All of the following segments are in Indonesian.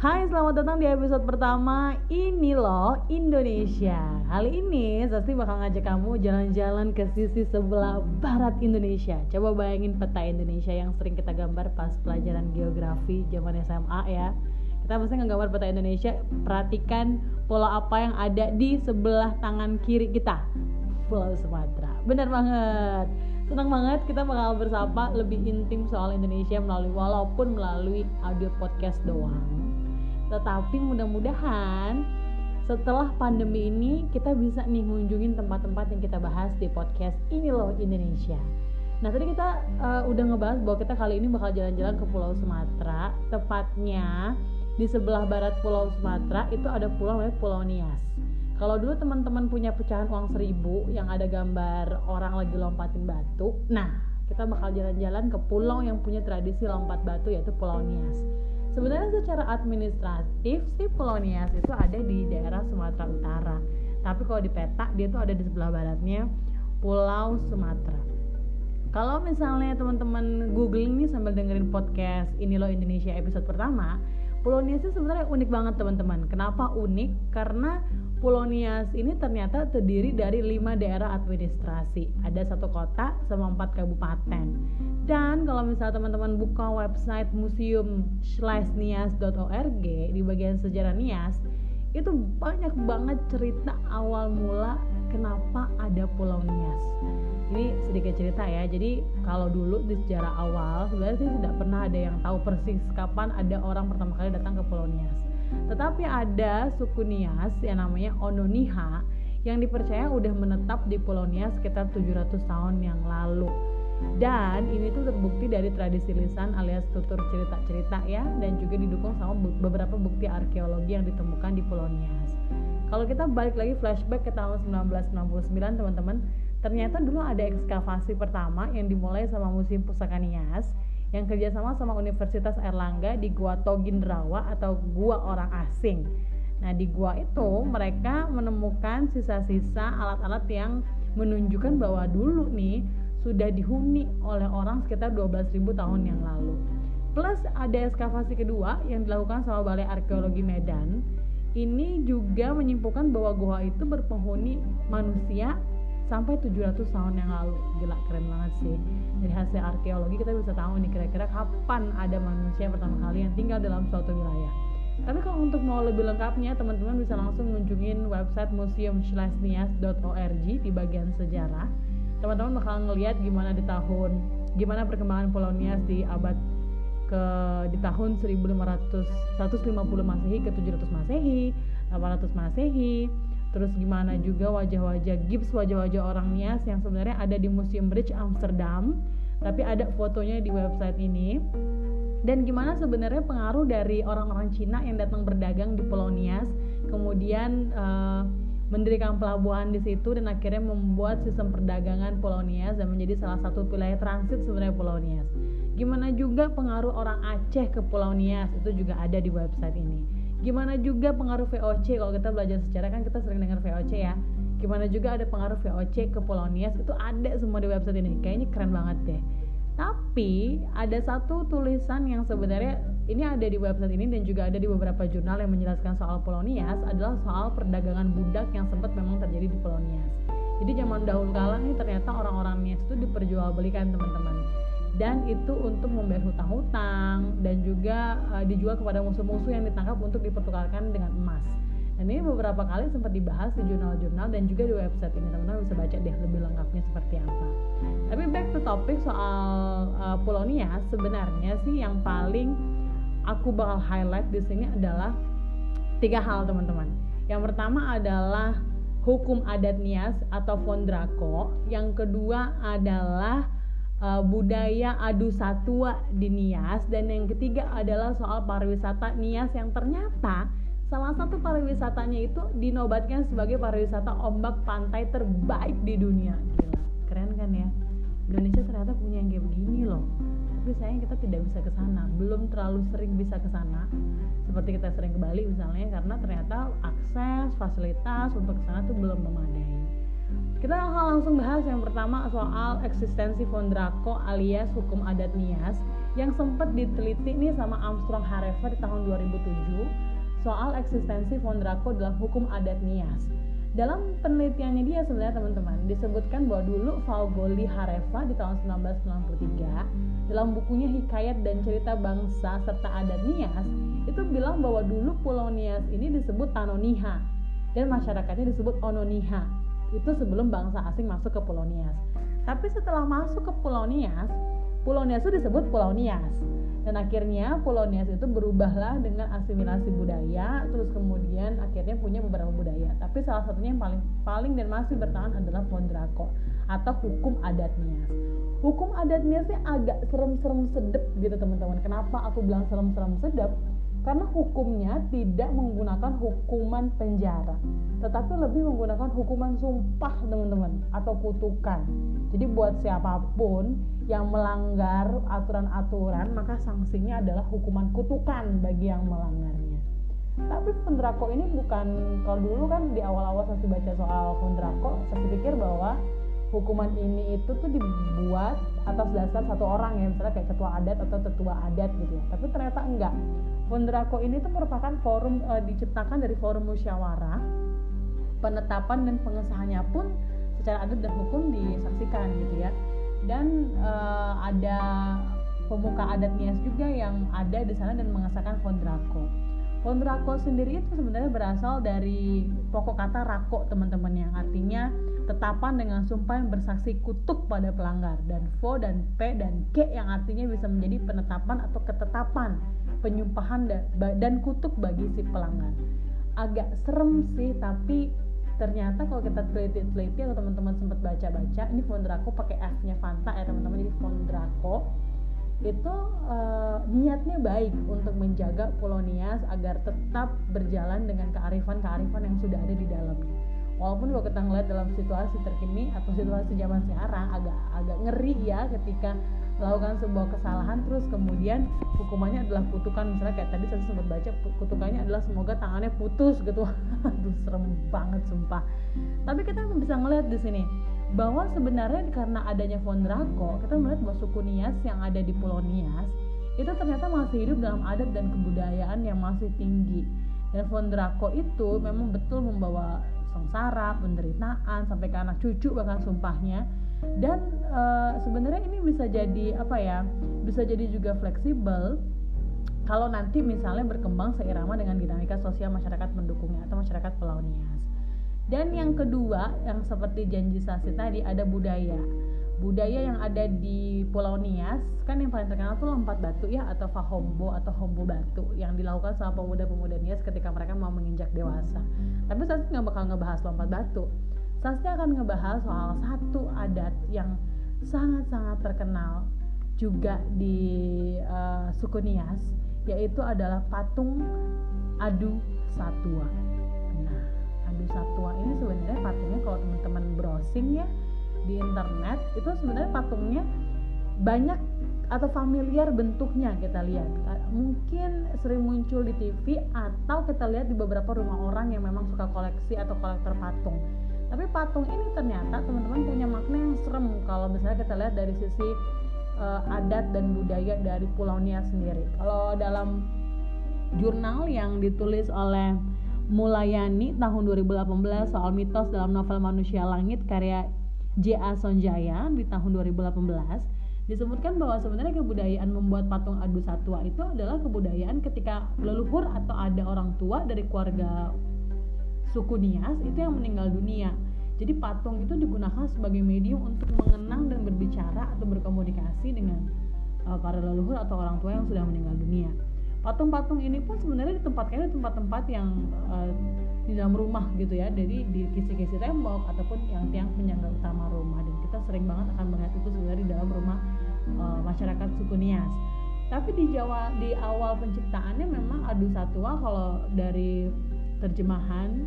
Hai, selamat datang di episode pertama Ini loh Indonesia. Kali ini Sasti bakal ngajak kamu jalan-jalan ke sisi sebelah barat Indonesia. Coba bayangin peta Indonesia yang sering kita gambar pas pelajaran geografi zaman SMA ya. Kita pasti nggambar peta Indonesia. Perhatikan pulau apa yang ada di sebelah tangan kiri kita. Pulau Sumatera. Benar banget. Senang banget kita bakal bersapa lebih intim soal Indonesia melalui walaupun melalui audio podcast doang tetapi mudah-mudahan setelah pandemi ini kita bisa nih ngunjungin tempat-tempat yang kita bahas di podcast ini loh Indonesia. Nah tadi kita uh, udah ngebahas bahwa kita kali ini bakal jalan-jalan ke Pulau Sumatera, tepatnya di sebelah barat Pulau Sumatera itu ada pulau namanya Pulau Nias. Kalau dulu teman-teman punya pecahan uang seribu yang ada gambar orang lagi lompatin batu, nah kita bakal jalan-jalan ke pulau yang punya tradisi lompat batu yaitu Pulau Nias sebenarnya secara administratif si Pulau Nias itu ada di daerah Sumatera Utara. Tapi kalau di peta dia tuh ada di sebelah baratnya Pulau Sumatera. Kalau misalnya teman-teman googling nih sambil dengerin podcast ini loh Indonesia episode pertama Pulau Nias itu sebenarnya unik banget teman-teman. Kenapa unik? Karena Pulau Nias ini ternyata terdiri dari lima daerah administrasi. Ada satu kota sama empat kabupaten. Dan kalau misalnya teman-teman buka website museum di bagian sejarah Nias, itu banyak banget cerita awal mula kenapa ada Pulau Nias. Ini sedikit cerita ya. Jadi kalau dulu di sejarah awal sebenarnya sih tidak pernah ada yang tahu persis kapan ada orang pertama kali datang ke Pulau Nias tetapi ada suku Nias yang namanya Ononiha yang dipercaya udah menetap di Pulau sekitar 700 tahun yang lalu. Dan ini tuh terbukti dari tradisi lisan alias tutur cerita-cerita ya dan juga didukung sama beberapa bukti arkeologi yang ditemukan di Pulau. Kalau kita balik lagi flashback ke tahun 1999 teman-teman, ternyata dulu ada ekskavasi pertama yang dimulai sama Museum Pusaka Nias yang kerjasama sama Universitas Erlangga di Gua Togindrawa atau Gua Orang Asing. Nah di gua itu mereka menemukan sisa-sisa alat-alat yang menunjukkan bahwa dulu nih sudah dihuni oleh orang sekitar 12.000 tahun yang lalu. Plus ada ekskavasi kedua yang dilakukan sama Balai Arkeologi Medan. Ini juga menyimpulkan bahwa gua itu berpenghuni manusia sampai 700 tahun yang lalu. Gila keren banget sih. Dari hasil arkeologi kita bisa tahu nih kira-kira kapan ada manusia pertama kali yang tinggal dalam suatu wilayah. Tapi kalau untuk mau lebih lengkapnya teman-teman bisa langsung ngunjungin website museum.org di bagian sejarah. Teman-teman bakal ngelihat gimana di tahun gimana perkembangan Pulau di abad ke di tahun 1500 150 Masehi ke 700 Masehi 800 Masehi terus gimana juga wajah-wajah gips wajah-wajah orang Nias yang sebenarnya ada di Museum Bridge Amsterdam tapi ada fotonya di website ini. Dan gimana sebenarnya pengaruh dari orang-orang Cina yang datang berdagang di Pulau Nias kemudian uh, mendirikan pelabuhan di situ dan akhirnya membuat sistem perdagangan Pulau Nias dan menjadi salah satu wilayah transit sebenarnya Pulau Nias. Gimana juga pengaruh orang Aceh ke Pulau Nias itu juga ada di website ini gimana juga pengaruh VOC kalau kita belajar sejarah kan kita sering dengar VOC ya. Gimana juga ada pengaruh VOC ke Polonias itu ada semua di website ini. Kayaknya keren banget deh. Tapi ada satu tulisan yang sebenarnya ini ada di website ini dan juga ada di beberapa jurnal yang menjelaskan soal Polonias adalah soal perdagangan budak yang sempat memang terjadi di Polonias jadi zaman dahulu kala nih ternyata orang-orang Nias itu diperjualbelikan teman-teman dan itu untuk membayar hutang-hutang dan juga uh, dijual kepada musuh-musuh yang ditangkap untuk dipertukarkan dengan emas. Dan ini beberapa kali sempat dibahas di jurnal-jurnal dan juga di website ini teman-teman bisa baca deh lebih lengkapnya seperti apa. Tapi back to topic soal uh, Polonia sebenarnya sih yang paling aku bakal highlight di sini adalah tiga hal teman-teman. Yang pertama adalah hukum adat Nias atau Fondrako. Yang kedua adalah uh, budaya adu satwa di Nias. Dan yang ketiga adalah soal pariwisata Nias yang ternyata salah satu pariwisatanya itu dinobatkan sebagai pariwisata ombak pantai terbaik di dunia. Gila keren kan ya? Indonesia ternyata punya yang kayak begini loh. Tapi sayang kita tidak bisa ke sana. Belum terlalu sering bisa ke sana. Seperti kita sering ke Bali misalnya karena ternyata akses fasilitas untuk ke sana tuh belum memadai kita akan langsung bahas yang pertama soal eksistensi Fondrako alias hukum adat Nias yang sempat diteliti nih sama Armstrong Hareva di tahun 2007 soal eksistensi Fondrako dalam hukum adat Nias. Dalam penelitiannya dia sebenarnya teman-teman disebutkan bahwa dulu Valgoli Hareva di tahun 1993 dalam bukunya Hikayat dan Cerita Bangsa serta Adat Nias itu bilang bahwa dulu Pulau Nias ini disebut Tanoniha dan masyarakatnya disebut Ononiha. Itu sebelum bangsa asing masuk ke Pulau Nias. Tapi setelah masuk ke Pulau Nias, Pulau Nias itu disebut Pulau Nias. Dan akhirnya Pulau Nias itu berubahlah dengan asimilasi budaya terus kemudian akhirnya punya beberapa budaya. Tapi salah satunya yang paling paling dan masih bertahan adalah Fondrako atau hukum adat Nias. Hukum adat Niasnya agak serem-serem sedep gitu teman-teman. Kenapa aku bilang serem-serem sedep karena hukumnya tidak menggunakan hukuman penjara tetapi lebih menggunakan hukuman sumpah teman-teman atau kutukan. Jadi buat siapa pun yang melanggar aturan-aturan maka sanksinya adalah hukuman kutukan bagi yang melanggarnya. Tapi Fondrako ini bukan kalau dulu kan di awal-awal saya baca soal Fondrako saya pikir bahwa hukuman ini itu tuh dibuat atas dasar satu orang ya misalnya kayak ketua adat atau tetua adat gitu ya. Tapi ternyata enggak. Fondrako ini tuh merupakan forum e, diciptakan dari forum musyawarah penetapan dan pengesahannya pun secara adat dan hukum disaksikan gitu ya. Dan e, ada pemuka adat Nias juga yang ada di sana dan mengesahkan Fondrako Fondrako sendiri itu sebenarnya berasal dari pokok kata rako teman-teman yang artinya tetapan dengan sumpah yang bersaksi kutuk pada pelanggar dan fo dan p dan k yang artinya bisa menjadi penetapan atau ketetapan penyumpahan dan kutuk bagi si pelanggar agak serem sih tapi ternyata kalau kita teliti-teliti atau teman-teman sempat baca-baca ini Fondrako pakai F-nya Fanta ya teman-teman jadi Fondrako itu uh, niatnya baik untuk menjaga Polonias agar tetap berjalan dengan kearifan-kearifan yang sudah ada di dalamnya. Walaupun kalau kita ngeliat dalam situasi terkini atau situasi zaman sekarang agak agak ngeri ya ketika melakukan sebuah kesalahan. Terus kemudian hukumannya adalah kutukan. Misalnya kayak tadi saya sempat baca kutukannya adalah semoga tangannya putus gitu. Aduh serem banget sumpah. Tapi kita bisa ngeliat di sini bahwa sebenarnya karena adanya Fondrako kita melihat bahwa suku Nias yang ada di Pulau Nias itu ternyata masih hidup dalam adat dan kebudayaan yang masih tinggi. Dan Fondrako itu memang betul membawa sengsara, penderitaan sampai ke anak cucu bahkan sumpahnya. Dan e, sebenarnya ini bisa jadi apa ya bisa jadi juga fleksibel kalau nanti misalnya berkembang seirama dengan dinamika sosial masyarakat pendukungnya atau masyarakat Pulau Nias dan yang kedua, yang seperti janji Sasi tadi ada budaya. Budaya yang ada di Pulau Nias kan yang paling terkenal tuh lompat batu ya atau fahombo atau hombo batu yang dilakukan sama pemuda-pemuda Nias ketika mereka mau menginjak dewasa. Tapi Sasi nggak bakal ngebahas lompat batu. Sasi akan ngebahas soal satu adat yang sangat-sangat terkenal juga di uh, suku Nias yaitu adalah patung adu satwa. Browsing ya di internet itu sebenarnya patungnya banyak atau familiar bentuknya kita lihat. Mungkin sering muncul di TV atau kita lihat di beberapa rumah orang yang memang suka koleksi atau kolektor patung. Tapi patung ini ternyata teman-teman punya makna yang serem kalau misalnya kita lihat dari sisi uh, adat dan budaya dari Pulau Nia sendiri. Kalau dalam jurnal yang ditulis oleh Mulayani tahun 2018 soal mitos dalam novel Manusia Langit karya J.A. Sonjaya di tahun 2018 disebutkan bahwa sebenarnya kebudayaan membuat patung adu satwa itu adalah kebudayaan ketika leluhur atau ada orang tua dari keluarga suku Nias itu yang meninggal dunia. Jadi patung itu digunakan sebagai medium untuk mengenang dan berbicara atau berkomunikasi dengan uh, para leluhur atau orang tua yang sudah meninggal dunia patung-patung ini pun sebenarnya ditempatkan di tempat-tempat yang uh, di dalam rumah gitu ya. Jadi di kisi-kisi tembok ataupun yang tiang penyangga utama rumah. Dan kita sering banget akan melihat itu sebenarnya di dalam rumah uh, masyarakat suku Nias. Tapi di Jawa di awal penciptaannya memang adu satwa. Kalau dari terjemahan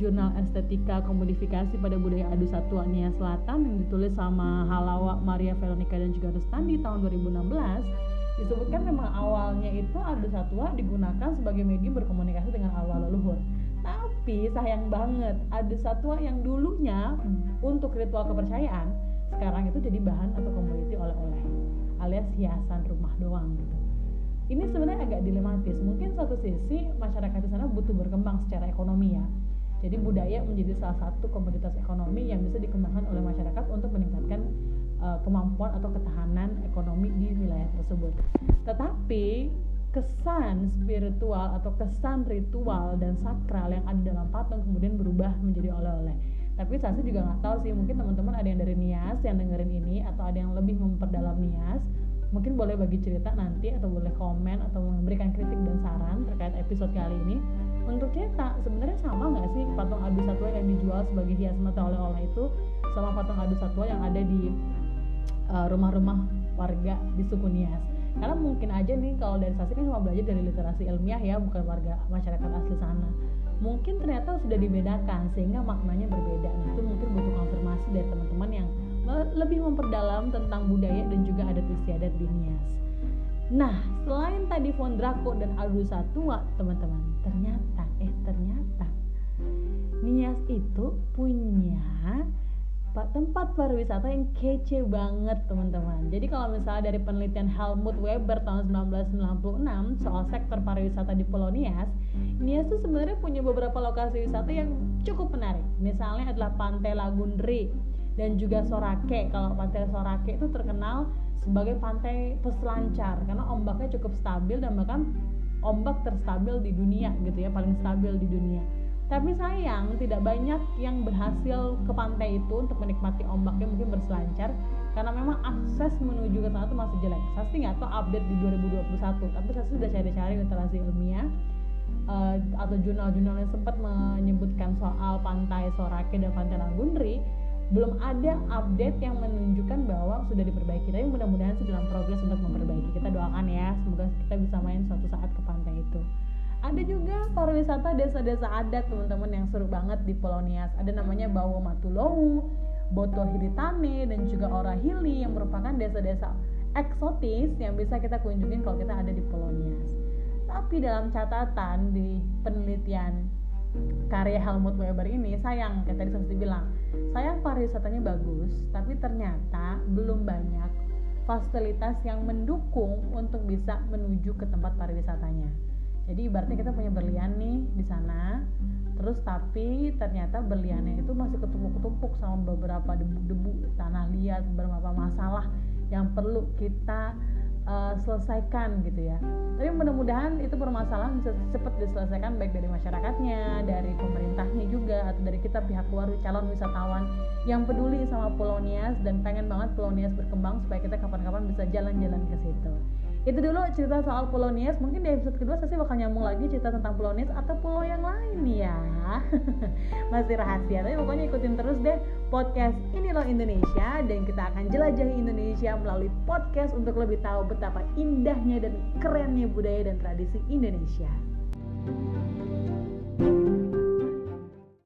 jurnal estetika komodifikasi pada budaya adu satwa Nia Selatan yang ditulis sama Halawa Maria Veronica dan juga Rustandi tahun 2016 disebutkan memang awalnya itu adu satwa digunakan sebagai medium berkomunikasi dengan awal leluhur. Tapi sayang banget ada satwa yang dulunya untuk ritual kepercayaan sekarang itu jadi bahan atau komoditi oleh-oleh alias hiasan rumah doang gitu. Ini sebenarnya agak dilematis. Mungkin satu sisi masyarakat di sana butuh berkembang secara ekonomi ya. Jadi budaya menjadi salah satu komoditas ekonomi yang bisa dikembangkan oleh masyarakat untuk meningkatkan uh, kemampuan atau ketahanan ekonomi di wilayah tersebut. Tetapi kesan spiritual atau kesan ritual dan sakral yang ada dalam patung kemudian berubah menjadi oleh-oleh. Tapi saya juga nggak tahu sih, mungkin teman-teman ada yang dari Nias yang dengerin ini atau ada yang lebih memperdalam Nias mungkin boleh bagi cerita nanti atau boleh komen atau memberikan kritik dan saran terkait episode kali ini untuk cerita sebenarnya sama nggak sih patung adu satwa yang dijual sebagai hias mata oleh-oleh itu sama patung adu satwa yang ada di rumah-rumah warga di suku Nias. Karena mungkin aja nih kalau dari Sasi kan cuma belajar dari literasi ilmiah ya bukan warga masyarakat asli sana. Mungkin ternyata sudah dibedakan sehingga maknanya berbeda. Nah itu mungkin butuh konfirmasi dari teman-teman yang lebih memperdalam tentang budaya dan juga adat istiadat di Nias. Nah, selain tadi Fondrako dan Aldu Satua, teman-teman, ternyata eh ternyata Nias itu punya tempat pariwisata yang kece banget teman-teman. Jadi kalau misalnya dari penelitian Helmut Weber tahun 1996 soal sektor pariwisata di Pulau Nias Nias tuh sebenarnya punya beberapa lokasi wisata yang cukup menarik. Misalnya adalah Pantai Lagundri dan juga Sorake. Kalau pantai Sorake itu terkenal sebagai pantai peselancar karena ombaknya cukup stabil dan bahkan ombak terstabil di dunia gitu ya paling stabil di dunia tapi sayang tidak banyak yang berhasil ke pantai itu untuk menikmati ombaknya mungkin berselancar. Karena memang akses menuju ke sana itu masih jelek. Saya sih nggak tahu update di 2021 tapi saya sudah cari-cari literasi ilmiah. Uh, atau jurnal-jurnal yang sempat menyebutkan soal pantai Sorake dan pantai Lagundri belum ada update yang menunjukkan bahwa sudah diperbaiki. Tapi mudah-mudahan sih dalam progres untuk memperbaiki. Kita doakan ya semoga kita bisa main suatu saat ke pantai itu ada juga pariwisata desa-desa adat teman-teman yang seru banget di Pulau Nias ada namanya Bawo Matulou Boto Hiritane dan juga Orahili yang merupakan desa-desa eksotis yang bisa kita kunjungin kalau kita ada di Pulau Nias tapi dalam catatan di penelitian karya Helmut Weber ini sayang kayak tadi saya bilang sayang pariwisatanya bagus tapi ternyata belum banyak fasilitas yang mendukung untuk bisa menuju ke tempat pariwisatanya jadi ibaratnya kita punya berlian nih di sana terus tapi ternyata berliannya itu masih ketumpuk-ketumpuk sama beberapa debu-debu tanah liat beberapa masalah yang perlu kita uh, selesaikan gitu ya. Tapi mudah-mudahan itu permasalahan bisa cepat diselesaikan baik dari masyarakatnya, dari pemerintahnya juga atau dari kita pihak luar calon wisatawan yang peduli sama Pulau dan pengen banget Pulau berkembang supaya kita kapan-kapan bisa jalan-jalan ke situ itu dulu cerita soal Pulau Nias. Mungkin di episode kedua saya sih bakal nyambung lagi cerita tentang Pulau Nias atau pulau yang lain ya. Masih rahasia tapi pokoknya ikutin terus deh podcast ini loh Indonesia. Dan kita akan jelajahi Indonesia melalui podcast untuk lebih tahu betapa indahnya dan kerennya budaya dan tradisi Indonesia. thank you